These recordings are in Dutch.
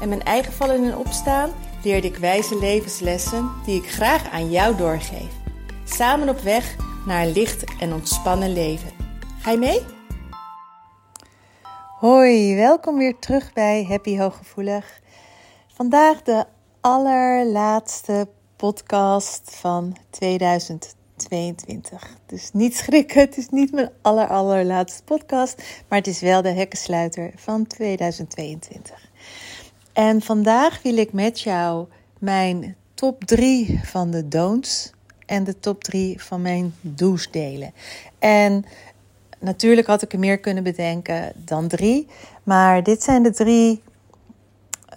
en mijn eigen vallen en opstaan leerde ik wijze levenslessen die ik graag aan jou doorgeef. Samen op weg naar een licht en ontspannen leven. Ga je mee? Hoi, welkom weer terug bij Happy Hooggevoelig. Vandaag de allerlaatste podcast van 2022. Dus niet schrikken, het is niet mijn aller allerlaatste podcast, maar het is wel de hekkensluiter van 2022. En vandaag wil ik met jou mijn top 3 van de don'ts en de top 3 van mijn do's delen. En natuurlijk had ik er meer kunnen bedenken dan drie, maar dit zijn de drie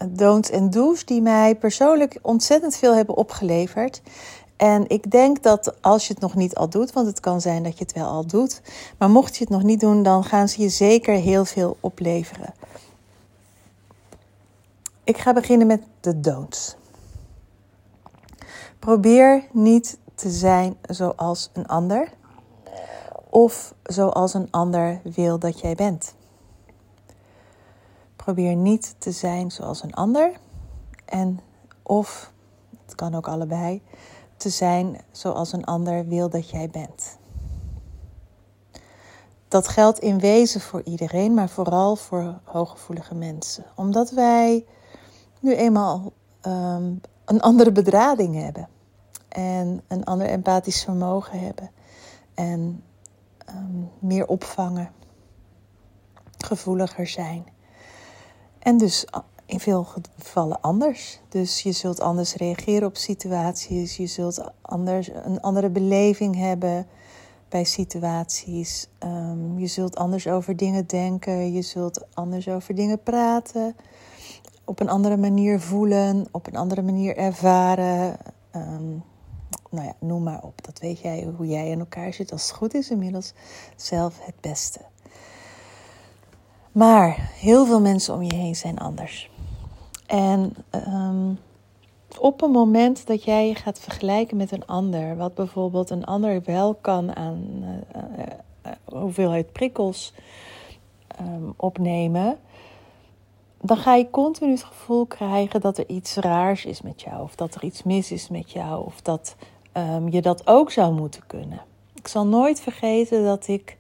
don'ts en do's die mij persoonlijk ontzettend veel hebben opgeleverd. En ik denk dat als je het nog niet al doet, want het kan zijn dat je het wel al doet, maar mocht je het nog niet doen, dan gaan ze je zeker heel veel opleveren. Ik ga beginnen met de don'ts. Probeer niet te zijn zoals een ander of zoals een ander wil dat jij bent. Probeer niet te zijn zoals een ander en of, het kan ook allebei, te zijn zoals een ander wil dat jij bent. Dat geldt in wezen voor iedereen, maar vooral voor hooggevoelige mensen. Omdat wij nu eenmaal um, een andere bedrading hebben. En een ander empathisch vermogen hebben. En um, meer opvangen. Gevoeliger zijn. En dus in veel gevallen anders. Dus je zult anders reageren op situaties. Je zult anders, een andere beleving hebben bij situaties. Um, je zult anders over dingen denken. Je zult anders over dingen praten. Op een andere manier voelen. Op een andere manier ervaren. Um, nou ja, noem maar op. Dat weet jij hoe jij in elkaar zit. Als het goed is, inmiddels zelf het beste. Maar heel veel mensen om je heen zijn anders. En um, op een moment dat jij je gaat vergelijken met een ander, wat bijvoorbeeld een ander wel kan aan uh, uh, uh, hoeveelheid prikkels um, opnemen, dan ga je continu het gevoel krijgen dat er iets raars is met jou, of dat er iets mis is met jou, of dat um, je dat ook zou moeten kunnen. Ik zal nooit vergeten dat ik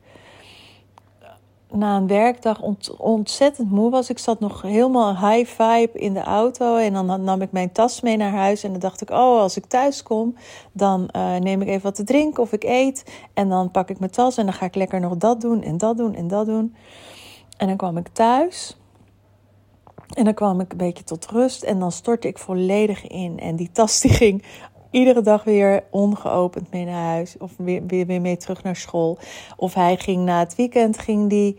na een werkdag ontzettend moe was. Ik zat nog helemaal high vibe in de auto. En dan nam ik mijn tas mee naar huis. En dan dacht ik, oh, als ik thuis kom, dan uh, neem ik even wat te drinken of ik eet. En dan pak ik mijn tas en dan ga ik lekker nog dat doen en dat doen en dat doen. En dan kwam ik thuis. En dan kwam ik een beetje tot rust. En dan stortte ik volledig in. En die tas die ging iedere dag weer ongeopend mee naar huis. Of weer, weer, weer mee terug naar school. Of hij ging na het weekend, ging die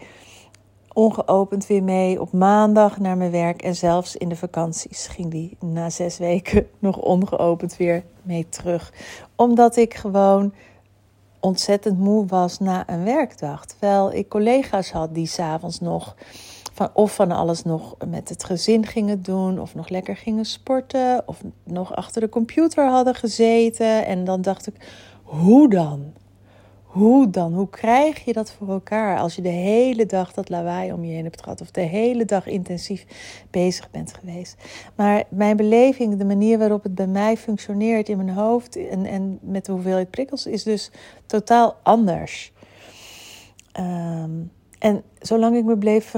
ongeopend weer mee op maandag naar mijn werk. En zelfs in de vakanties ging die na zes weken nog ongeopend weer mee terug. Omdat ik gewoon ontzettend moe was na een werkdag. Terwijl ik collega's had die s'avonds nog of van alles nog met het gezin gingen doen, of nog lekker gingen sporten, of nog achter de computer hadden gezeten. En dan dacht ik, hoe dan? Hoe dan? Hoe krijg je dat voor elkaar als je de hele dag dat lawaai om je heen hebt gehad of de hele dag intensief bezig bent geweest? Maar mijn beleving, de manier waarop het bij mij functioneert in mijn hoofd en, en met de hoeveelheid prikkels, is dus totaal anders. Um, en zolang ik me bleef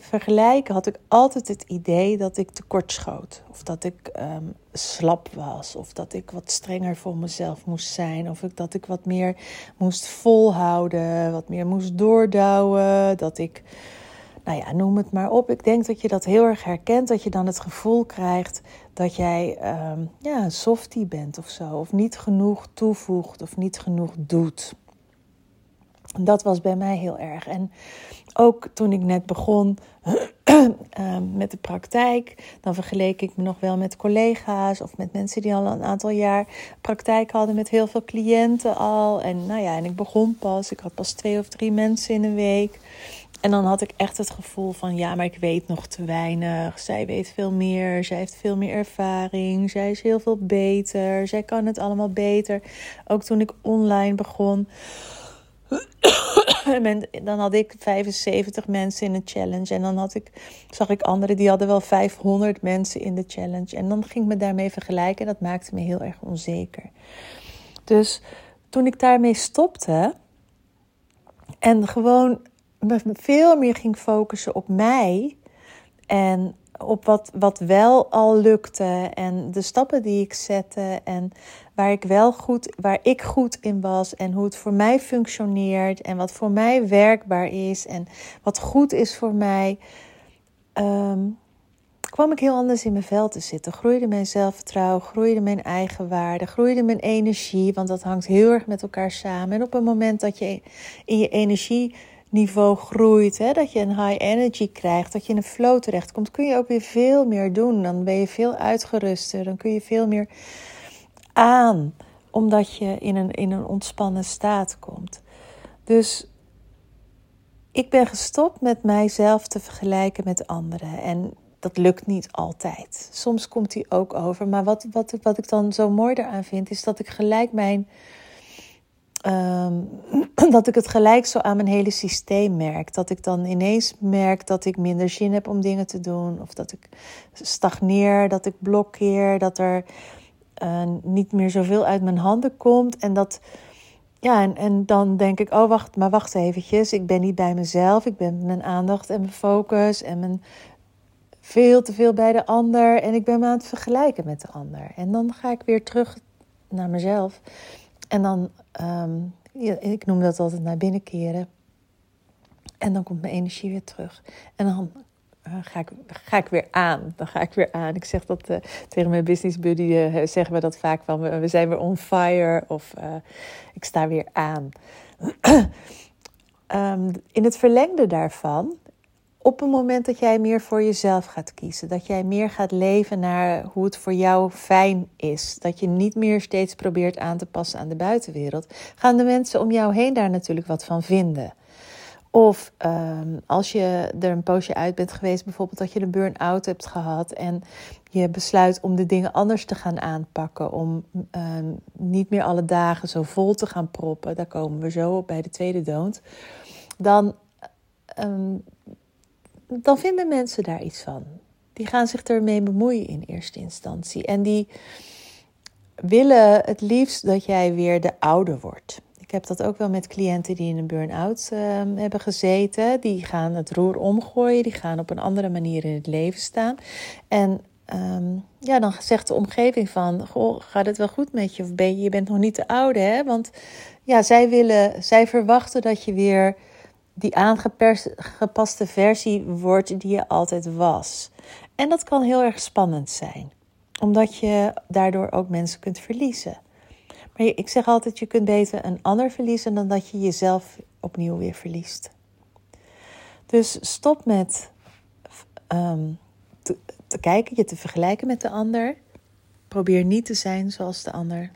vergelijken, had ik altijd het idee dat ik tekortschoot. Of dat ik um, slap was. Of dat ik wat strenger voor mezelf moest zijn. Of dat ik wat meer moest volhouden. Wat meer moest doordouwen. Dat ik, nou ja, noem het maar op. Ik denk dat je dat heel erg herkent. Dat je dan het gevoel krijgt dat jij um, ja, een softie bent of zo. Of niet genoeg toevoegt of niet genoeg doet. Dat was bij mij heel erg. En ook toen ik net begon, ehm, met de praktijk. Dan vergeleek ik me nog wel met collega's of met mensen die al een aantal jaar praktijk hadden met heel veel cliënten al. En nou ja, en ik begon pas. Ik had pas twee of drie mensen in een week. En dan had ik echt het gevoel van ja, maar ik weet nog te weinig. Zij weet veel meer. Zij heeft veel meer ervaring. Zij is heel veel beter. Zij kan het allemaal beter. Ook toen ik online begon. dan had ik 75 mensen in de challenge. En dan had ik, zag ik anderen die hadden wel 500 mensen in de challenge. En dan ging ik me daarmee vergelijken. Dat maakte me heel erg onzeker. Dus toen ik daarmee stopte. En gewoon veel meer ging focussen op mij. En op wat, wat wel al lukte. En de stappen die ik zette. En waar ik wel goed, waar ik goed in was. En hoe het voor mij functioneert. En wat voor mij werkbaar is. En wat goed is voor mij. Ehm, kwam ik heel anders in mijn vel te zitten. Groeide mijn zelfvertrouwen, groeide mijn eigen waarde, groeide mijn energie. Want dat hangt heel erg met elkaar samen. En op het moment dat je in je energie niveau groeit, hè, dat je een high energy krijgt, dat je in een flow terechtkomt, kun je ook weer veel meer doen. Dan ben je veel uitgeruster, dan kun je veel meer aan, omdat je in een, in een ontspannen staat komt. Dus ik ben gestopt met mijzelf te vergelijken met anderen. En dat lukt niet altijd. Soms komt die ook over. Maar wat, wat, wat ik dan zo mooi eraan vind, is dat ik gelijk mijn Ehm, dat ik het gelijk zo aan mijn hele systeem merk. Dat ik dan ineens merk dat ik minder zin heb om dingen te doen. Of dat ik stagneer, dat ik blokkeer, dat er uh, niet meer zoveel uit mijn handen komt. En dat. Ja, en, en dan denk ik, oh wacht, maar wacht eventjes. Ik ben niet bij mezelf. Ik ben mijn aandacht en mijn focus en mijn veel te veel bij de ander. En ik ben me aan het vergelijken met de ander. En dan ga ik weer terug naar mezelf. En dan, um, ik noem dat altijd naar binnen keren. En dan komt mijn energie weer terug. En dan uh, ga, ik, ga ik weer aan. Dan ga ik weer aan. Ik zeg dat uh, tegen mijn business buddy, uh, zeggen we dat vaak van, we, zijn weer on fire. Of ik sta weer aan. um, in het verlengde daarvan op het moment dat jij meer voor jezelf gaat kiezen, dat jij meer gaat leven naar hoe het voor jou fijn is, dat je niet meer steeds probeert aan te passen aan de buitenwereld, gaan de mensen om jou heen daar natuurlijk wat van vinden. Of um, als je er een poosje uit bent geweest, bijvoorbeeld dat je een burn-out hebt gehad en je besluit om de dingen anders te gaan aanpakken, om um, niet meer alle dagen zo vol te gaan proppen, daar komen we zo op bij de tweede dood, dan um, dan vinden mensen daar iets van. Die gaan zich ermee bemoeien in eerste instantie. En die willen het liefst dat jij weer de oude wordt. Ik heb dat ook wel met cliënten die in een burn-out ehm, hebben gezeten. Die gaan het roer omgooien, die gaan op een andere manier in het leven staan. En ehm, ja, dan zegt de omgeving van, goh, gaat het wel goed met je? Of ben je, je bent nog niet de oude, hè? Want ja, zij willen, zij verwachten dat je weer die aangepaste versie wordt die je altijd was. En dat kan heel erg spannend zijn, omdat je daardoor ook mensen kunt verliezen. Maar ik zeg altijd: je kunt beter een ander verliezen dan dat je jezelf opnieuw weer verliest. Dus stop met ehm, te, kijken, je te vergelijken met de ander. Probeer niet te zijn zoals de ander.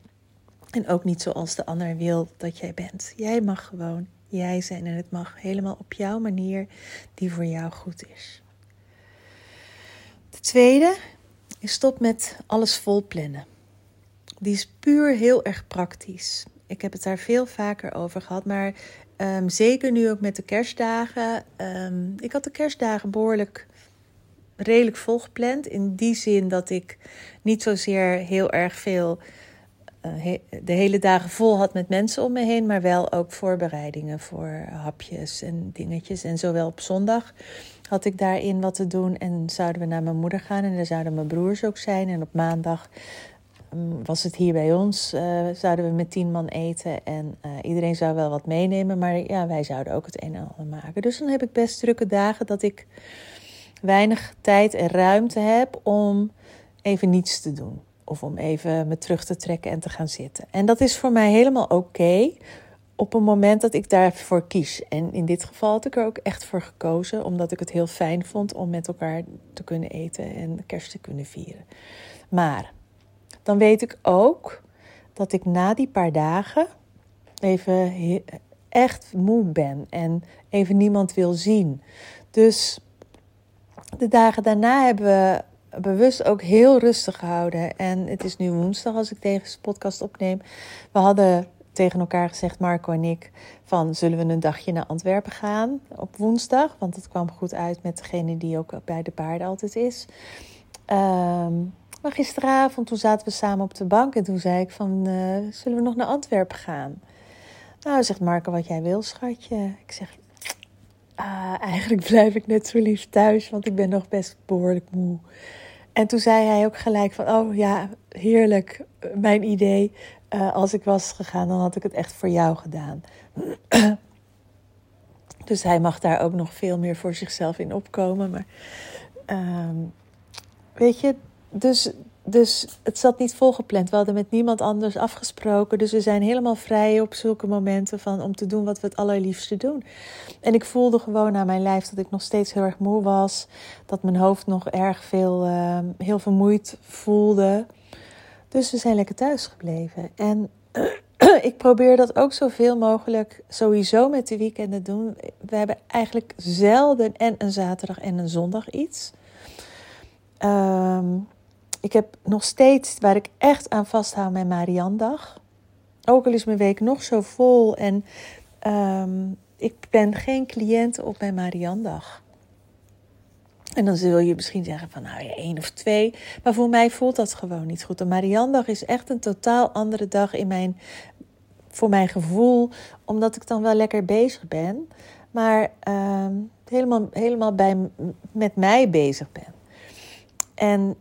En ook niet zoals de ander wil dat jij bent. Jij mag gewoon jij zijn en het mag helemaal op jouw manier die voor jou goed is. De tweede is stop met alles vol plannen. Die is puur heel erg praktisch. Ik heb het daar veel vaker over gehad, maar um, zeker nu ook met de kerstdagen. Um, ik had de kerstdagen behoorlijk redelijk volgepland. In die zin dat ik niet zozeer heel erg veel eh, de hele dagen vol had met mensen om me heen, maar wel ook voorbereidingen voor hapjes en dingetjes. En zowel op zondag had ik daarin wat te doen en zouden we naar mijn moeder gaan en daar zouden mijn broers ook zijn. En op maandag was het hier bij ons, uh, zouden we met tien man eten en uh, iedereen zou wel wat meenemen, maar ja, wij zouden ook het een en ander maken. Dus dan heb ik best drukke dagen dat ik weinig tijd en ruimte heb om even niets te doen. Of om even me terug te trekken en te gaan zitten. En dat is voor mij helemaal oké. op een moment dat ik daarvoor kies. En in dit geval had ik er ook echt voor gekozen, omdat ik het heel fijn vond om met elkaar te kunnen eten en kerst te kunnen vieren. Maar dan weet ik ook dat ik na die paar dagen even echt moe ben en even niemand wil zien. Dus de dagen daarna hebben we bewust ook heel rustig gehouden. En het is nu woensdag als ik deze podcast opneem. We hadden tegen elkaar gezegd, Marco en ik, van zullen we een dagje naar Antwerpen gaan op woensdag? Want het kwam goed uit met degene die ook bij de paarden altijd is. Ehm, maar gisteravond, toen zaten we samen op de bank en toen zei ik van, uh, zullen we nog naar Antwerpen gaan? Nou, zegt Marco, wat jij wil, schatje. Ik zeg, ah, eigenlijk blijf ik net zo lief thuis, want ik ben nog best behoorlijk moe. En toen zei hij ook gelijk van, oh ja, heerlijk, mijn idee. Uh, als ik was gegaan, dan had ik het echt voor jou gedaan. dus hij mag daar ook nog veel meer voor zichzelf in opkomen. Maar uh, weet je, dus dus het zat niet volgepland. We hadden met niemand anders afgesproken. Dus we zijn helemaal vrij op zulke momenten van, om te doen wat we het allerliefste doen. En ik voelde gewoon aan mijn lijf dat ik nog steeds heel erg moe was. Dat mijn hoofd nog erg veel, uh, heel vermoeid voelde. Dus we zijn lekker thuis gebleven. En ik probeer dat ook zoveel mogelijk sowieso met de weekenden doen. We hebben eigenlijk zelden en een zaterdag en een zondag iets. Um, ik heb nog steeds waar ik echt aan vasthoud mijn Mariandag. Ook al is mijn week nog zo vol en ehm, ik ben geen cliënt op mijn Mariandag. En dan zul je misschien zeggen van nou ja, één of twee. Maar voor mij voelt dat gewoon niet goed. De Mariandag is echt een totaal andere dag in mijn, voor mijn gevoel. Omdat ik dan wel lekker bezig ben. Maar uh, helemaal, helemaal bij, met mij bezig ben. En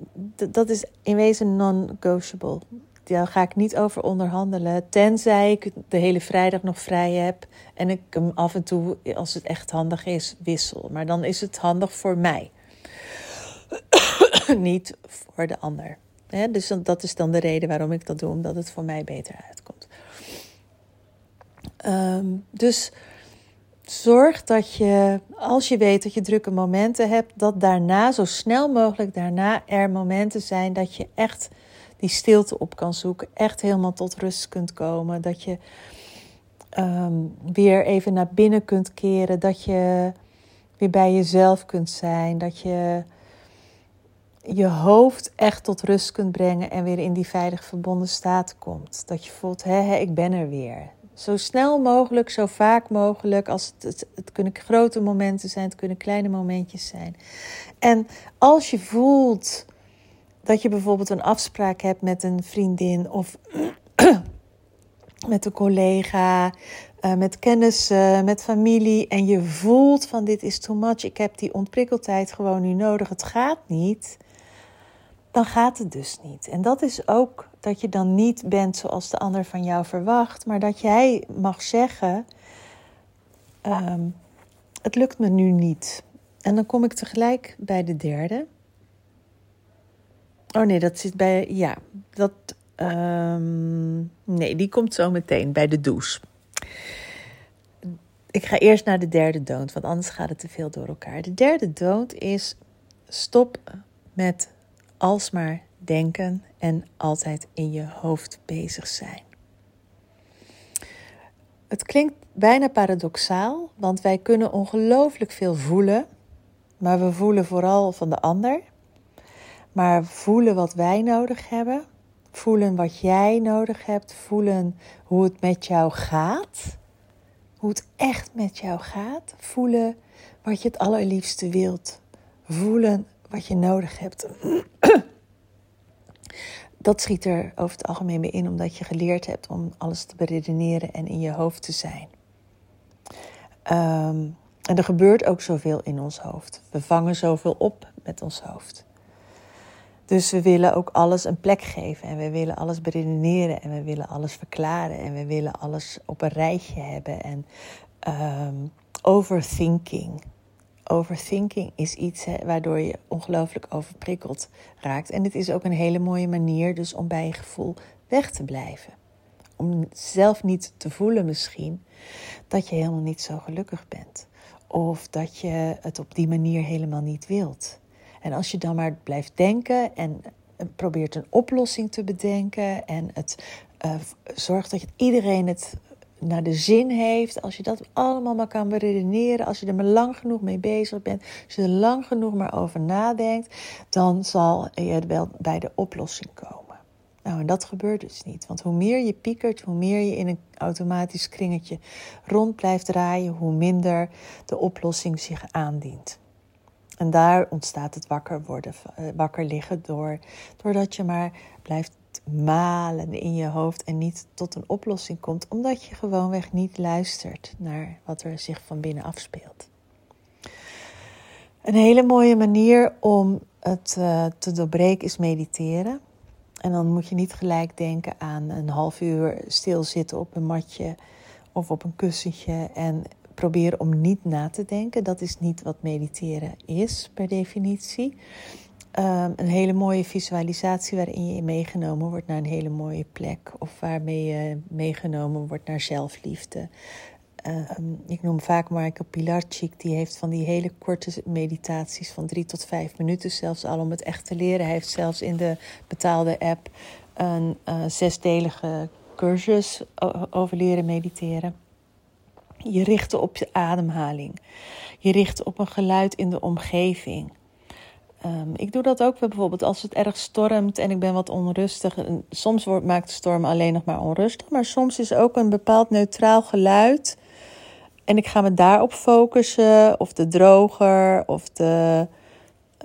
dat is in wezen non-negotiable. Daar ga ik niet over onderhandelen. Tenzij ik de hele vrijdag nog vrij heb. En ik hem af en toe, als het echt handig is, wissel. Maar dan is het handig voor mij. niet voor de ander. dus dat is dan de reden waarom ik dat doe. Omdat het voor mij beter uitkomt. Ehm, dus zorg dat je, als je weet dat je drukke momenten hebt, dat daarna, zo snel mogelijk daarna, er momenten zijn dat je echt die stilte op kan zoeken. Echt helemaal tot rust kunt komen. Dat je ehm, weer even naar binnen kunt keren. Dat je weer bij jezelf kunt zijn. Dat je je hoofd echt tot rust kunt brengen en weer in die veilig verbonden staat komt. Dat je voelt, hé, hé ik ben er weer. Zo snel mogelijk, zo vaak mogelijk. Als het, het, kunnen grote momenten zijn, het kunnen kleine momentjes zijn. En als je voelt dat je bijvoorbeeld een afspraak hebt met een vriendin of met een collega, uh, met kennissen, met familie. En je voelt van dit is too much. Ik heb die ontprikkeltijd gewoon nu nodig. Het gaat niet dan gaat het dus niet. En dat is ook dat je dan niet bent zoals de ander van jou verwacht, maar dat jij mag zeggen: ehm, Het lukt me nu niet. En dan kom ik tegelijk bij de derde. Oh nee, dat zit bij. Ja, dat. Um, nee, die komt zo meteen bij de douche. Ik ga eerst naar de derde dood, want anders gaat het te veel door elkaar. De derde dood is stop met alsmaar denken en altijd in je hoofd bezig zijn. Het klinkt bijna paradoxaal, want wij kunnen ongelooflijk veel voelen, maar we voelen vooral van de ander. Maar voelen wat wij nodig hebben, voelen wat jij nodig hebt, voelen hoe het met jou gaat, hoe het echt met jou gaat, voelen wat je het allerliefste wilt, voelen wat je nodig hebt. Dat schiet er over het algemeen mee in, omdat je geleerd hebt om alles te beredeneren en in je hoofd te zijn. Ehm, en er gebeurt ook zoveel in ons hoofd. We vangen zoveel op met ons hoofd. Dus we willen ook alles een plek geven en we willen alles beredeneren en we willen alles verklaren en we willen alles op een rijtje hebben. En um, overthinking, overthinking is iets waardoor je ongelooflijk overprikkeld raakt. En het is ook een hele mooie manier dus om bij je gevoel weg te blijven. om zelf niet te voelen misschien dat je helemaal niet zo gelukkig bent. Of dat je het op die manier helemaal niet wilt. En als je dan maar blijft denken en probeert een oplossing te bedenken en het uh, zorgt dat iedereen het naar de zin heeft, als je dat allemaal maar kan beredeneren, als je er maar lang genoeg mee bezig bent, als je er lang genoeg maar over nadenkt, dan zal je wel bij de oplossing komen. Nou, en dat gebeurt dus niet. Want hoe meer je piekert, hoe meer je in een automatisch kringetje rond blijft draaien, hoe minder de oplossing zich aandient. En daar ontstaat het wakker worden, eh, wakker liggen door, doordat je maar blijft malen in je hoofd en niet tot een oplossing komt, omdat je gewoonweg niet luistert naar wat er zich van binnen afspeelt. Een hele mooie manier om het uh, te doorbreken is mediteren. En dan moet je niet gelijk denken aan een half uur stilzitten op een matje of op een kussentje en proberen om niet na te denken. Dat is niet wat mediteren is per definitie. Um, een hele mooie visualisatie waarin je meegenomen wordt naar een hele mooie plek. Of waarmee je meegenomen wordt naar zelfliefde. Ehm, ik noem vaak Marco Pilarczyk, die heeft van die hele korte meditaties van drie tot vijf minuten zelfs al om het echt te leren. Hij heeft zelfs in de betaalde app een uh, zesdelige cursus over leren mediteren. Je richt op je ademhaling. Je richt op een geluid in de omgeving. Um, ik doe dat ook bijvoorbeeld als het erg stormt en ik ben wat onrustig. Soms wordt, maakt de storm alleen nog maar onrustig, maar soms is ook een bepaald neutraal geluid. En ik ga me daarop focussen, of de droger, of de,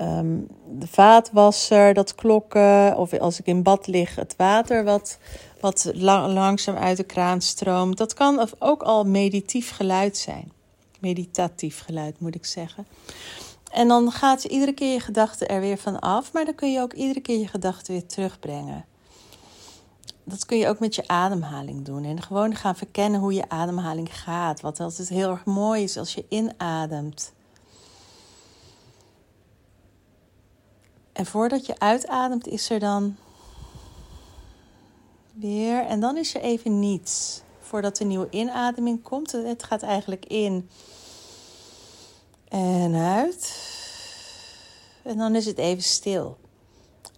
um, de vaatwasser, dat klokken, of als ik in bad lig, het water wat, wat langzaam uit de kraan stroomt. Dat kan ook al meditief geluid zijn. Meditatief geluid moet ik zeggen. En dan gaat iedere keer je gedachte er weer van af, maar dan kun je ook iedere keer je gedachten weer terugbrengen. Dat kun je ook met je ademhaling doen. En gewoon gaan verkennen hoe je ademhaling gaat. Wat altijd heel erg mooi is als je inademt. En voordat je uitademt, is er dan weer. En dan is er even niets. Voordat de nieuwe inademing komt. Het gaat eigenlijk in en uit. En dan is het even stil.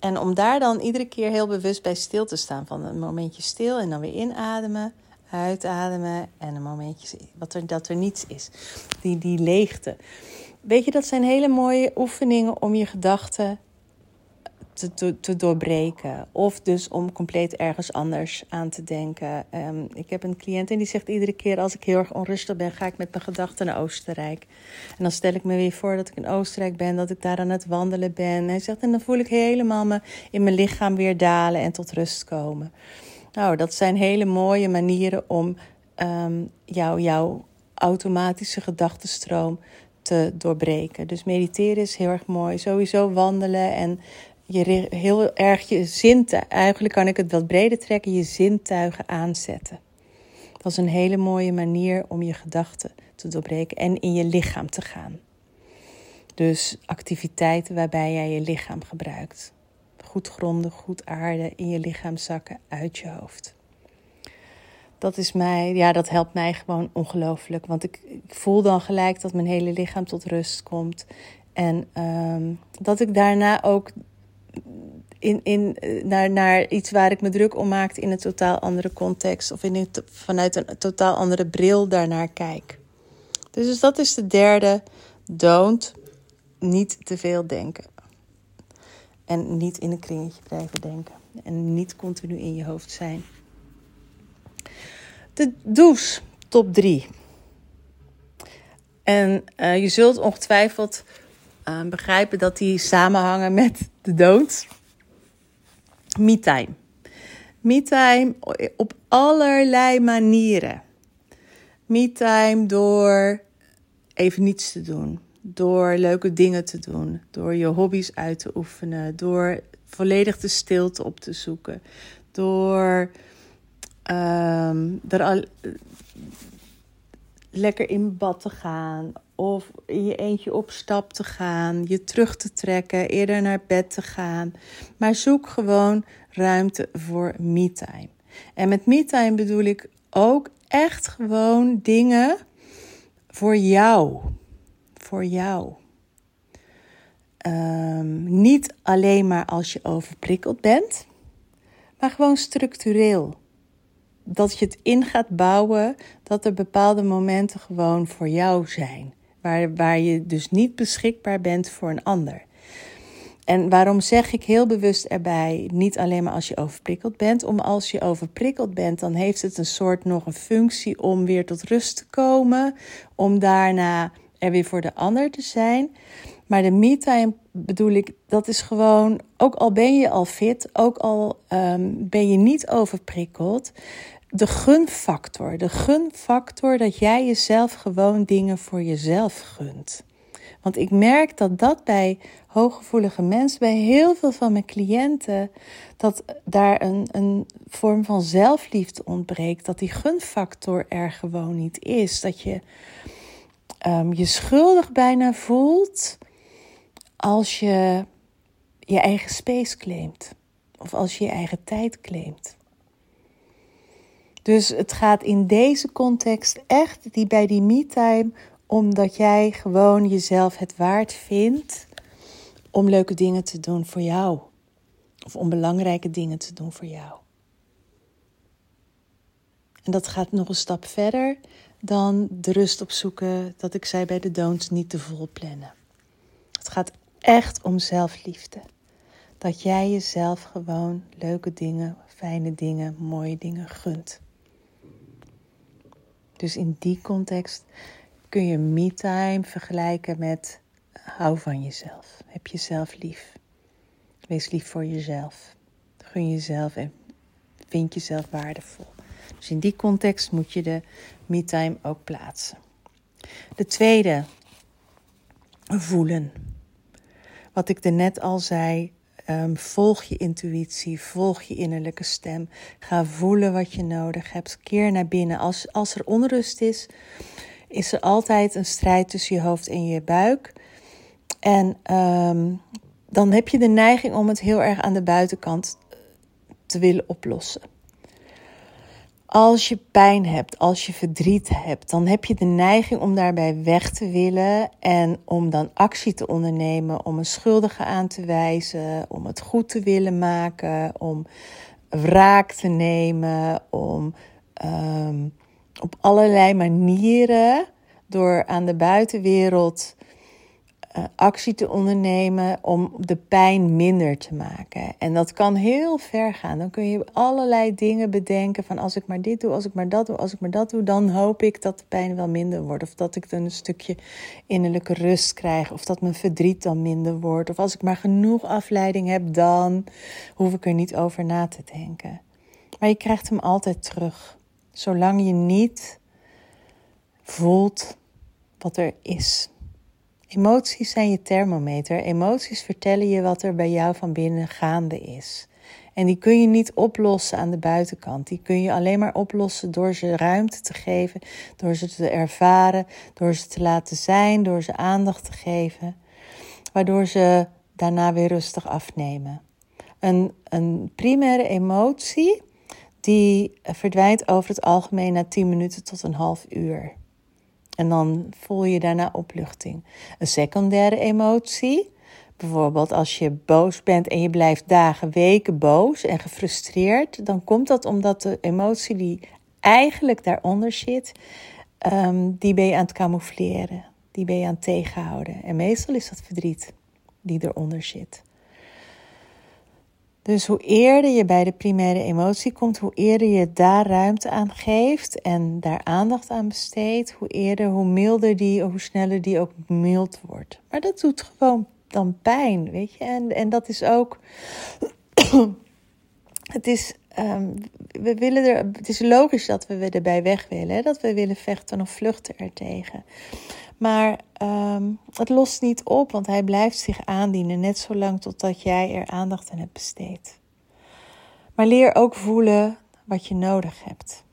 En om daar dan iedere keer heel bewust bij stil te staan. Van een momentje stil en dan weer inademen, uitademen. En een momentje wat er, dat er niets is. Die, die leegte. Weet je, dat zijn hele mooie oefeningen om je gedachten te, te, doorbreken. Of dus om compleet ergens anders aan te denken. Um, ik heb een cliënt en die zegt iedere keer als ik heel erg onrustig ben, ga ik met mijn gedachten naar Oostenrijk. En dan stel ik me weer voor dat ik in Oostenrijk ben, dat ik daar aan het wandelen ben. En hij zegt, en dan voel ik helemaal me in mijn lichaam weer dalen en tot rust komen. Nou, dat zijn hele mooie manieren om um, jou, jouw automatische gedachtenstroom te doorbreken. Dus mediteren is heel erg mooi. Sowieso wandelen en je heel erg je zintuigen, eigenlijk kan ik het wat breder trekken, je zintuigen aanzetten. Dat is een hele mooie manier om je gedachten te doorbreken en in je lichaam te gaan. Dus activiteiten waarbij jij je lichaam gebruikt. Goed gronden, goed aarde, in je lichaam zakken, uit je hoofd. Dat is mij, ja, dat helpt mij gewoon ongelooflijk. Want ik, voel dan gelijk dat mijn hele lichaam tot rust komt. En um, dat ik daarna ook in, in, eh, naar, naar iets waar ik me druk om maakte in een totaal andere context. Of in een, vanuit een totaal andere bril daarnaar kijk. Dus, dus dat is de derde. Don't niet te veel denken. En niet in een kringetje blijven denken. En niet continu in je hoofd zijn. De douche, top 3. En uh, je zult ongetwijfeld uh, begrijpen dat die samenhangen met de dood. Me-time. Op allerlei manieren. Me-time door even niets te doen. Door leuke dingen te doen. Door je hobby's uit te oefenen. Door volledig de stilte op te zoeken. Door um, er al, lekker in bad te gaan of in je eentje op stap te gaan, je terug te trekken, eerder naar bed te gaan. Maar zoek gewoon ruimte voor me-time. En met me-time bedoel ik ook echt gewoon dingen voor jou. Voor jou. Um, niet alleen maar als je overprikkeld bent, maar gewoon structureel. Dat je het in gaat bouwen, dat er bepaalde momenten gewoon voor jou zijn. Waar, waar je dus niet beschikbaar bent voor een ander. En waarom zeg ik heel bewust erbij, niet alleen maar als je overprikkeld bent, om als je overprikkeld bent, dan heeft het een soort nog een functie om weer tot rust te komen, om daarna er weer voor de ander te zijn. Maar de me-time bedoel ik, dat is gewoon, ook al ben je al fit, ook al um, ben je niet overprikkeld, de gunfactor. De gunfactor dat jij jezelf gewoon dingen voor jezelf gunt. Want ik merk dat dat bij hooggevoelige mensen, bij heel veel van mijn cliënten, dat daar een, een vorm van zelfliefde ontbreekt. Dat die gunfactor er gewoon niet is. Dat je um, je schuldig bijna voelt als je je eigen space claimt. Of als je je eigen tijd claimt. Dus het gaat in deze context echt die bij die me-time omdat jij gewoon jezelf het waard vindt om leuke dingen te doen voor jou. Of om belangrijke dingen te doen voor jou. En dat gaat nog een stap verder dan de rust opzoeken, dat ik zei bij de don'ts, niet te vol plannen. Het gaat echt om zelfliefde. Dat jij jezelf gewoon leuke dingen, fijne dingen, mooie dingen gunt. Dus in die context kun je me-time vergelijken met hou van jezelf. Heb jezelf lief. Wees lief voor jezelf. Gun jezelf en vind jezelf waardevol. Dus in die context moet je de me-time ook plaatsen. De tweede, voelen. Wat ik er net al zei, um, volg je intuïtie, volg je innerlijke stem. Ga voelen wat je nodig hebt. Keer naar binnen. Als, als er onrust is, is er altijd een strijd tussen je hoofd en je buik. En um, dan heb je de neiging om het heel erg aan de buitenkant te willen oplossen. Als je pijn hebt, als je verdriet hebt, dan heb je de neiging om daarbij weg te willen en om dan actie te ondernemen, om een schuldige aan te wijzen, om het goed te willen maken, om wraak te nemen, om um, op allerlei manieren door aan de buitenwereld actie te ondernemen om de pijn minder te maken. En dat kan heel ver gaan. Dan kun je allerlei dingen bedenken van als ik maar dit doe, als ik maar dat doe, als ik maar dat doe, dan hoop ik dat de pijn wel minder wordt. Of dat ik dan een stukje innerlijke rust krijg. Of dat mijn verdriet dan minder wordt. Of als ik maar genoeg afleiding heb, dan hoef ik er niet over na te denken. Maar je krijgt hem altijd terug. Zolang je niet voelt wat er is. Emoties zijn je thermometer. Emoties vertellen je wat er bij jou van binnen gaande is. En die kun je niet oplossen aan de buitenkant. Die kun je alleen maar oplossen door ze ruimte te geven, door ze te ervaren, door ze te laten zijn, door ze aandacht te geven, waardoor ze daarna weer rustig afnemen. Een, een primaire emotie die verdwijnt over het algemeen na 10 minuten tot een half uur. En dan voel je daarna opluchting. Een secundaire emotie, bijvoorbeeld als je boos bent en je blijft dagen, weken boos en gefrustreerd, dan komt dat omdat de emotie die eigenlijk daaronder zit, ehm, die ben je aan het camoufleren, die ben je aan het tegenhouden. En meestal is dat verdriet die eronder zit. Dus hoe eerder je bij de primaire emotie komt, hoe eerder je daar ruimte aan geeft en daar aandacht aan besteedt, hoe eerder, hoe milder die, hoe sneller die ook mild wordt. Maar dat doet gewoon dan pijn, weet je. En, en dat is ook. het is. Um, we willen er, het is logisch dat we erbij weg willen, hè? dat we willen vechten of vluchten ertegen. Maar um, het lost niet op, want hij blijft zich aandienen, net zolang totdat jij er aandacht aan hebt besteed. Maar leer ook voelen wat je nodig hebt.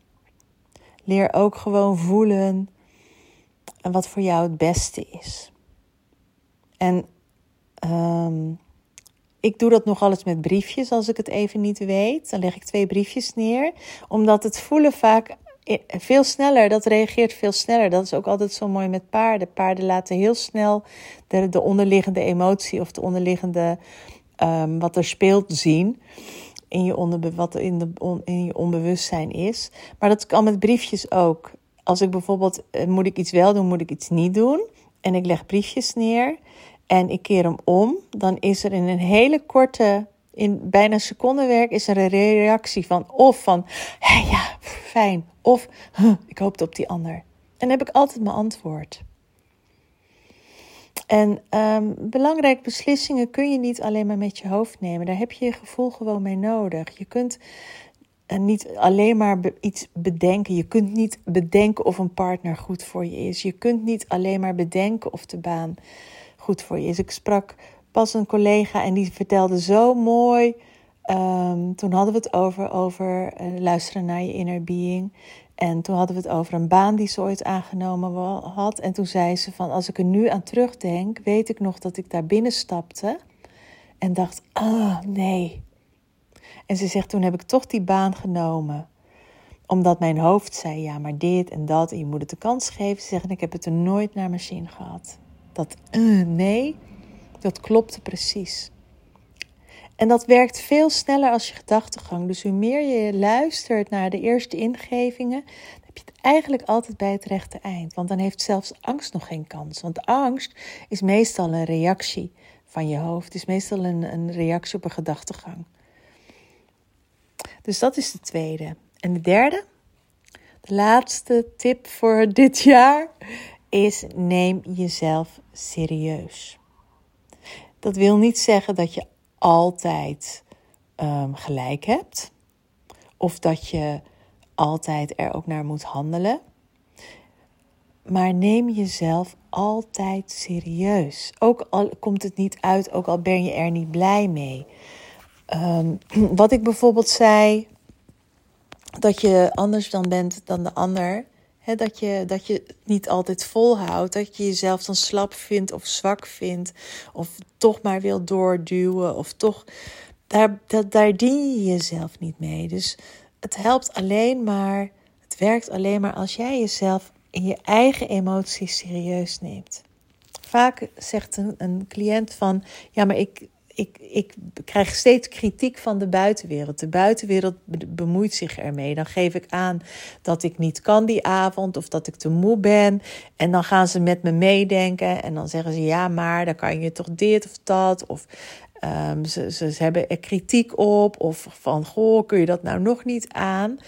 Leer ook gewoon voelen wat voor jou het beste is. En um, ik doe dat nogal eens met briefjes als ik het even niet weet. Dan leg ik twee briefjes neer, omdat het voelen vaak veel sneller, dat reageert veel sneller. Dat is ook altijd zo mooi met paarden. Paarden laten heel snel de, de onderliggende emotie of de onderliggende um, wat er speelt zien. In je, onderbe wat in, de, in je onbewustzijn is. Maar dat kan met briefjes ook. Als ik bijvoorbeeld, uh, moet ik iets wel doen, moet ik iets niet doen. En ik leg briefjes neer en ik keer hem om. Dan is er in een hele korte in bijna secondenwerk is er een reactie van of van hey, ja, fijn, of huh, ik hoopte op die ander. En dan heb ik altijd mijn antwoord. En um, belangrijke beslissingen kun je niet alleen maar met je hoofd nemen. Daar heb je je gevoel gewoon mee nodig. Je kunt uh, niet alleen maar iets bedenken. Je kunt niet bedenken of een partner goed voor je is. Je kunt niet alleen maar bedenken of de baan goed voor je is. Ik sprak pas een collega en die vertelde zo mooi. Um, toen hadden we het over, over uh, luisteren naar je inner being. En toen hadden we het over een baan die ze ooit aangenomen had. En toen zei ze van, als ik er nu aan terugdenk, weet ik nog dat ik daar binnen stapte. En dacht, ah, nee. En ze zegt, toen heb ik toch die baan genomen. Omdat mijn hoofd zei, ja, maar dit en dat. En je moet het de kans geven. Ze zegt, ik heb het er nooit naar mijn zin gehad. Dat, uh, nee, dat klopte precies. En dat werkt veel sneller als je gedachtegang. Dus hoe meer je luistert naar de eerste ingevingen, heb je het eigenlijk altijd bij het rechte eind. Want dan heeft zelfs angst nog geen kans. Want angst is meestal een reactie van je hoofd. Is meestal een, een reactie op een gedachtegang. Dus dat is de tweede. En de derde, de laatste tip voor dit jaar, is neem jezelf serieus. Dat wil niet zeggen dat je altijd um, gelijk hebt. Of dat je altijd er ook naar moet handelen. Maar neem jezelf altijd serieus. Ook al komt het niet uit, ook al ben je er niet blij mee. Um, wat ik bijvoorbeeld zei, dat je anders dan bent dan de ander dat, je, dat je het niet altijd volhoudt. Dat je jezelf dan slap vindt of zwak vindt. Of toch maar wil doorduwen. Of toch. Daar, dat, daar dien je jezelf niet mee. Dus het helpt alleen maar. Het werkt alleen maar als jij jezelf in je eigen emoties serieus neemt. Vaak zegt een, een cliënt van. Ja, maar ik, ik, ik krijg steeds kritiek van de buitenwereld. De buitenwereld bemoeit zich ermee. Dan geef ik aan dat ik niet kan die avond of dat ik te moe ben. En dan gaan ze met me meedenken en dan zeggen ze ja, maar dan kan je toch dit of dat. Of ze, ze, ze hebben er kritiek op of van goh, kun je dat nou nog niet aan?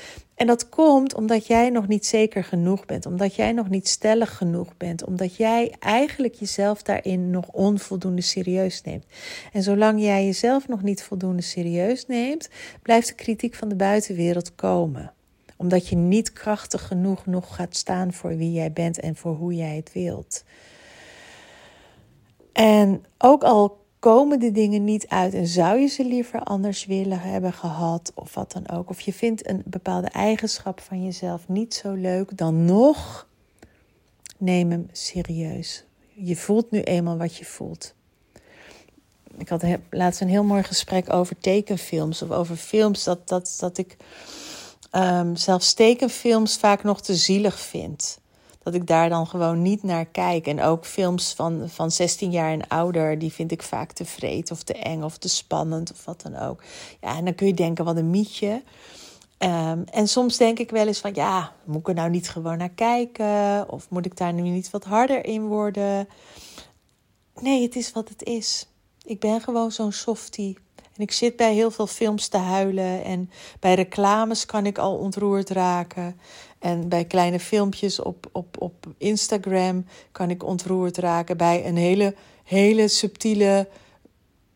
En dat komt omdat jij nog niet zeker genoeg bent, omdat jij nog niet stellig genoeg bent, omdat jij eigenlijk jezelf daarin nog onvoldoende serieus neemt. En zolang jij jezelf nog niet voldoende serieus neemt, blijft de kritiek van de buitenwereld komen. Omdat je niet krachtig genoeg nog gaat staan voor wie jij bent en voor hoe jij het wilt. En ook al komen de dingen niet uit en zou je ze liever anders willen hebben gehad of wat dan ook. Of je vindt een bepaalde eigenschap van jezelf niet zo leuk, dan nog neem hem serieus. Je voelt nu eenmaal wat je voelt. Ik had laatst een heel mooi gesprek over tekenfilms of over films dat, dat, dat ik um, zelfs tekenfilms vaak nog te zielig vind dat ik daar dan gewoon niet naar kijk. En ook films van, van 16 jaar en ouder, die vind ik vaak te vreed of te eng of te spannend of wat dan ook. Ja, en dan kun je denken, wat een mietje. Um, en soms denk ik wel eens van, ja, moet ik er nou niet gewoon naar kijken? Of moet ik daar nu niet wat harder in worden? Nee, het is wat het is. Ik ben gewoon zo'n softie. En ik zit bij heel veel films te huilen. En bij reclames kan ik al ontroerd raken. En bij kleine filmpjes op, op, op Instagram kan ik ontroerd raken. Bij een hele, hele subtiele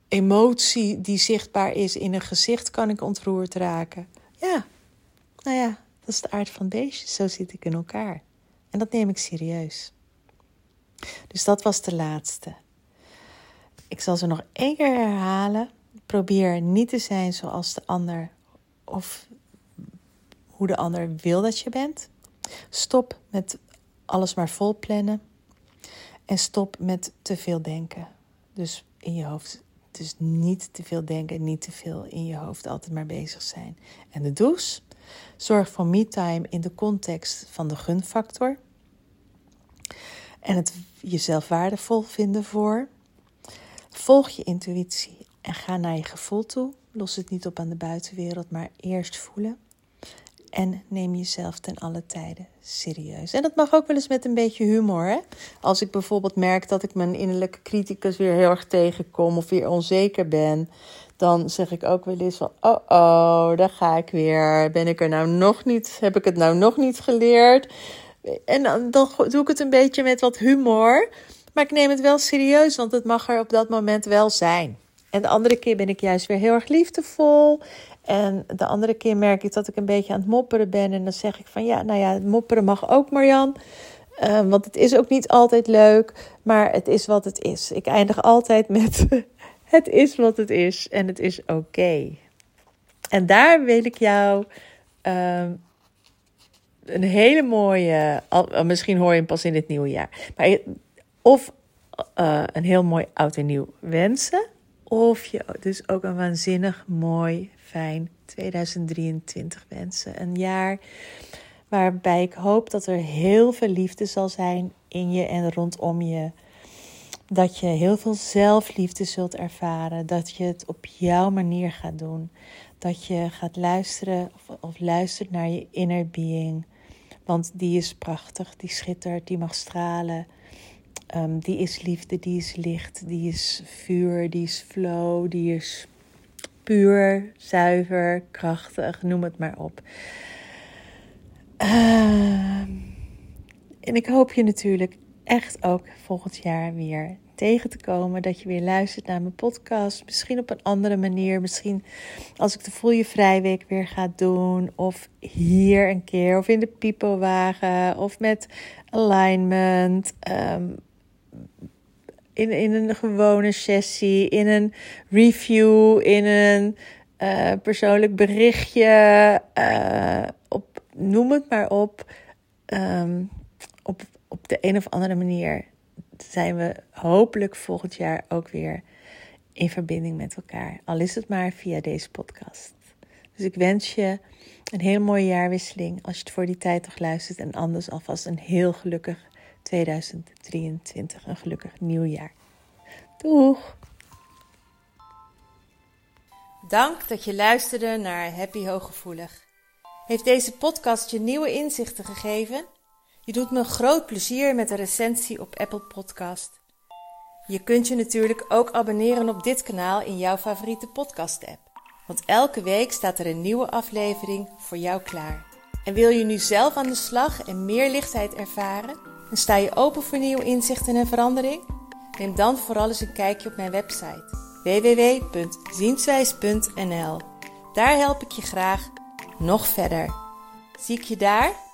emotie die zichtbaar is in een gezicht kan ik ontroerd raken. Ja, nou ja, dat is de aard van beestjes. Zo zit ik in elkaar. En dat neem ik serieus. Dus dat was de laatste. Ik zal ze nog één keer herhalen. Probeer niet te zijn zoals de ander of hoe de ander wil dat je bent. Stop met alles maar vol plannen. En stop met te veel denken. Dus in je hoofd Dus niet te veel denken, niet te veel in je hoofd altijd maar bezig zijn. En de douche. Zorg voor me-time in de context van de gunfactor. En het jezelf waardevol vinden voor. Volg je intuïtie en ga naar je gevoel toe. Los het niet op aan de buitenwereld, maar eerst voelen. En neem jezelf ten alle tijden serieus. En dat mag ook wel eens met een beetje humor. Hè? Als ik bijvoorbeeld merk dat ik mijn innerlijke criticus weer heel erg tegenkom of weer onzeker ben, dan zeg ik ook wel eens van: oh oh, daar ga ik weer. Ben ik er nou nog niet? Heb ik het nou nog niet geleerd? En dan, dan doe ik het een beetje met wat humor. Maar ik neem het wel serieus, want het mag er op dat moment wel zijn. En de andere keer ben ik juist weer heel erg liefdevol. En de andere keer merk ik dat ik een beetje aan het mopperen ben. En dan zeg ik van ja, nou ja, mopperen mag ook, Marjan. Uh, want het is ook niet altijd leuk, maar het is wat het is. Ik eindig altijd met het is wat het is en het is oké. En daar wil ik jou uh, een hele mooie, misschien hoor je hem pas in het nieuwe jaar. Maar of uh, een heel mooi oud en nieuw wensen. Of je dus ook een waanzinnig mooi, fijn 2023 wensen. Een jaar waarbij ik hoop dat er heel veel liefde zal zijn in je en rondom je. Dat je heel veel zelfliefde zult ervaren. Dat je het op jouw manier gaat doen. Dat je gaat luisteren of, of luistert naar je inner being. Want die is prachtig, die schittert, die mag stralen. Um, die is liefde, die is licht, die is vuur, die is flow, die is puur, zuiver, krachtig, noem het maar op. Uh, en ik hoop je natuurlijk echt ook volgend jaar weer tegen te komen. Dat je weer luistert naar mijn podcast. Misschien op een andere manier. Misschien als ik de Voel Je Vrijweek weer ga doen. Of hier een keer. Of in de Pipo-wagen. Of met alignment. Um, in, in een gewone sessie, in een review, in een uh, persoonlijk berichtje, uh, op, noem het maar op. Um, op, op de een of andere manier zijn we hopelijk volgend jaar ook weer in verbinding met elkaar. Al is het maar via deze podcast. Dus ik wens je een heel mooie jaarwisseling als je het voor die tijd toch luistert. En anders alvast een heel gelukkig 2023. Een gelukkig nieuwjaar. Doeg! Dank dat je luisterde naar Happy Hooggevoelig. Heeft deze podcast je nieuwe inzichten gegeven? Je doet me groot plezier met een recensie op Apple Podcast. Je kunt je natuurlijk ook abonneren op dit kanaal in jouw favoriete podcast-app. Want elke week staat er een nieuwe aflevering voor jou klaar. En wil je nu zelf aan de slag en meer lichtheid ervaren? Sta je open voor nieuwe inzichten en verandering? Neem dan vooral eens een kijkje op mijn website www.zienswijs.nl. Daar help ik je graag nog verder. Zie ik je daar?